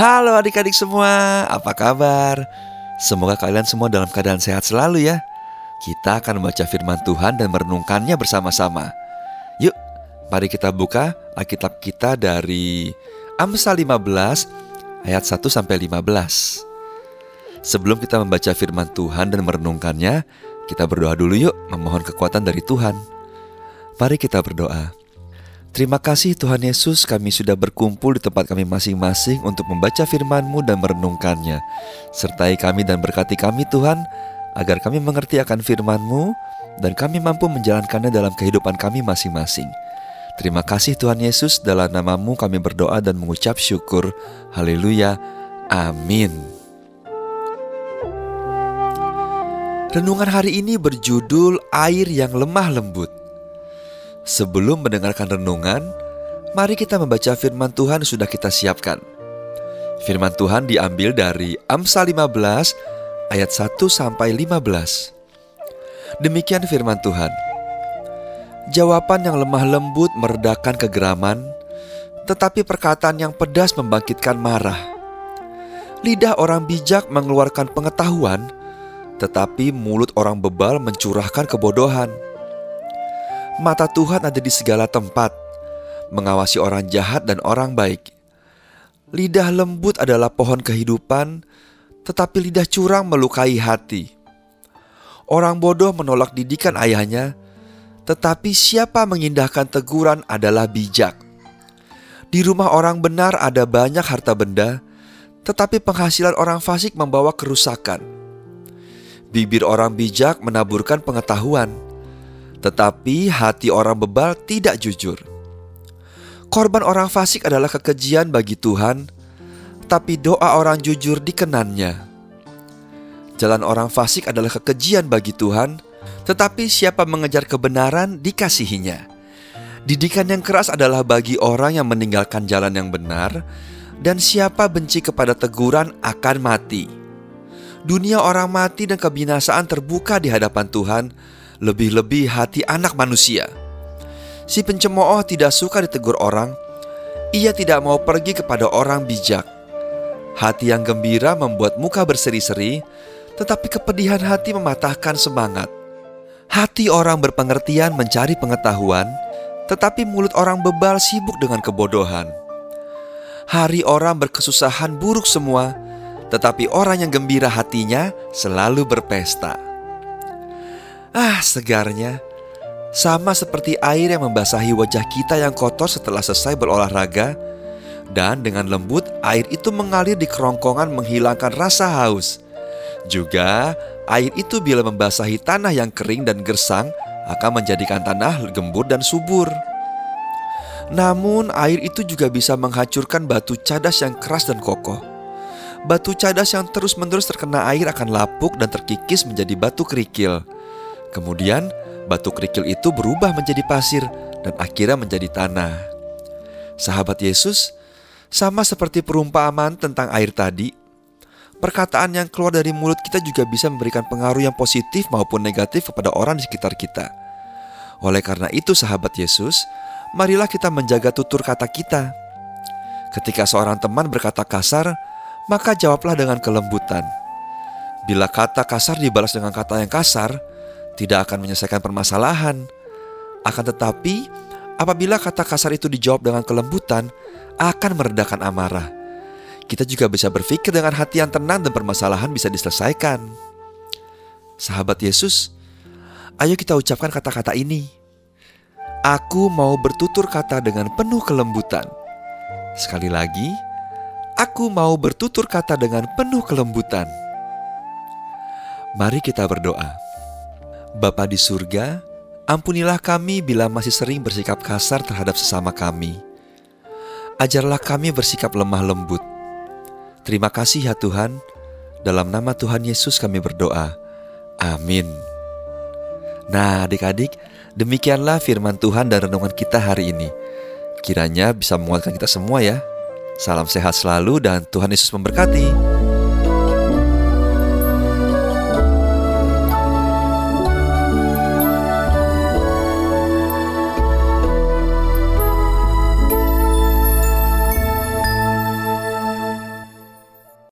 Halo adik-adik semua, apa kabar? Semoga kalian semua dalam keadaan sehat selalu ya. Kita akan membaca firman Tuhan dan merenungkannya bersama-sama. Yuk, mari kita buka Alkitab kita dari Amsal 15 ayat 1 sampai 15. Sebelum kita membaca firman Tuhan dan merenungkannya, kita berdoa dulu yuk memohon kekuatan dari Tuhan. Mari kita berdoa. Terima kasih Tuhan Yesus kami sudah berkumpul di tempat kami masing-masing untuk membaca firman-Mu dan merenungkannya. Sertai kami dan berkati kami Tuhan, agar kami mengerti akan firman-Mu dan kami mampu menjalankannya dalam kehidupan kami masing-masing. Terima kasih Tuhan Yesus, dalam namamu kami berdoa dan mengucap syukur. Haleluya. Amin. Renungan hari ini berjudul Air yang Lemah Lembut. Sebelum mendengarkan renungan, mari kita membaca firman Tuhan sudah kita siapkan. Firman Tuhan diambil dari Amsal 15 ayat 1 sampai 15. Demikian firman Tuhan. Jawaban yang lemah lembut meredakan kegeraman, tetapi perkataan yang pedas membangkitkan marah. Lidah orang bijak mengeluarkan pengetahuan, tetapi mulut orang bebal mencurahkan kebodohan. Mata Tuhan ada di segala tempat, mengawasi orang jahat dan orang baik. Lidah lembut adalah pohon kehidupan, tetapi lidah curang melukai hati. Orang bodoh menolak didikan ayahnya, tetapi siapa mengindahkan teguran adalah bijak. Di rumah orang benar ada banyak harta benda, tetapi penghasilan orang fasik membawa kerusakan. Bibir orang bijak menaburkan pengetahuan tetapi hati orang bebal tidak jujur. Korban orang fasik adalah kekejian bagi Tuhan, tapi doa orang jujur dikenannya. Jalan orang fasik adalah kekejian bagi Tuhan, tetapi siapa mengejar kebenaran dikasihinya. Didikan yang keras adalah bagi orang yang meninggalkan jalan yang benar, dan siapa benci kepada teguran akan mati. Dunia orang mati dan kebinasaan terbuka di hadapan Tuhan, lebih-lebih hati anak manusia. Si pencemooh tidak suka ditegur orang, ia tidak mau pergi kepada orang bijak. Hati yang gembira membuat muka berseri-seri, tetapi kepedihan hati mematahkan semangat. Hati orang berpengertian mencari pengetahuan, tetapi mulut orang bebal sibuk dengan kebodohan. Hari orang berkesusahan buruk semua, tetapi orang yang gembira hatinya selalu berpesta. Ah, segarnya. Sama seperti air yang membasahi wajah kita yang kotor setelah selesai berolahraga. Dan dengan lembut, air itu mengalir di kerongkongan menghilangkan rasa haus. Juga, air itu bila membasahi tanah yang kering dan gersang akan menjadikan tanah gembur dan subur. Namun, air itu juga bisa menghancurkan batu cadas yang keras dan kokoh. Batu cadas yang terus-menerus terkena air akan lapuk dan terkikis menjadi batu kerikil. Kemudian batu kerikil itu berubah menjadi pasir dan akhirnya menjadi tanah. Sahabat Yesus, sama seperti perumpamaan tentang air tadi, perkataan yang keluar dari mulut kita juga bisa memberikan pengaruh yang positif maupun negatif kepada orang di sekitar kita. Oleh karena itu, sahabat Yesus, marilah kita menjaga tutur kata kita. Ketika seorang teman berkata kasar, maka jawablah dengan kelembutan. Bila kata kasar dibalas dengan kata yang kasar, tidak akan menyelesaikan permasalahan. Akan tetapi, apabila kata kasar itu dijawab dengan kelembutan, akan meredakan amarah. Kita juga bisa berpikir dengan hati yang tenang dan permasalahan bisa diselesaikan. Sahabat Yesus, ayo kita ucapkan kata-kata ini. Aku mau bertutur kata dengan penuh kelembutan. Sekali lagi, aku mau bertutur kata dengan penuh kelembutan. Mari kita berdoa. Bapa di surga, ampunilah kami bila masih sering bersikap kasar terhadap sesama kami. Ajarlah kami bersikap lemah lembut. Terima kasih ya Tuhan. Dalam nama Tuhan Yesus kami berdoa. Amin. Nah, adik-adik, demikianlah firman Tuhan dan renungan kita hari ini. Kiranya bisa menguatkan kita semua ya. Salam sehat selalu dan Tuhan Yesus memberkati.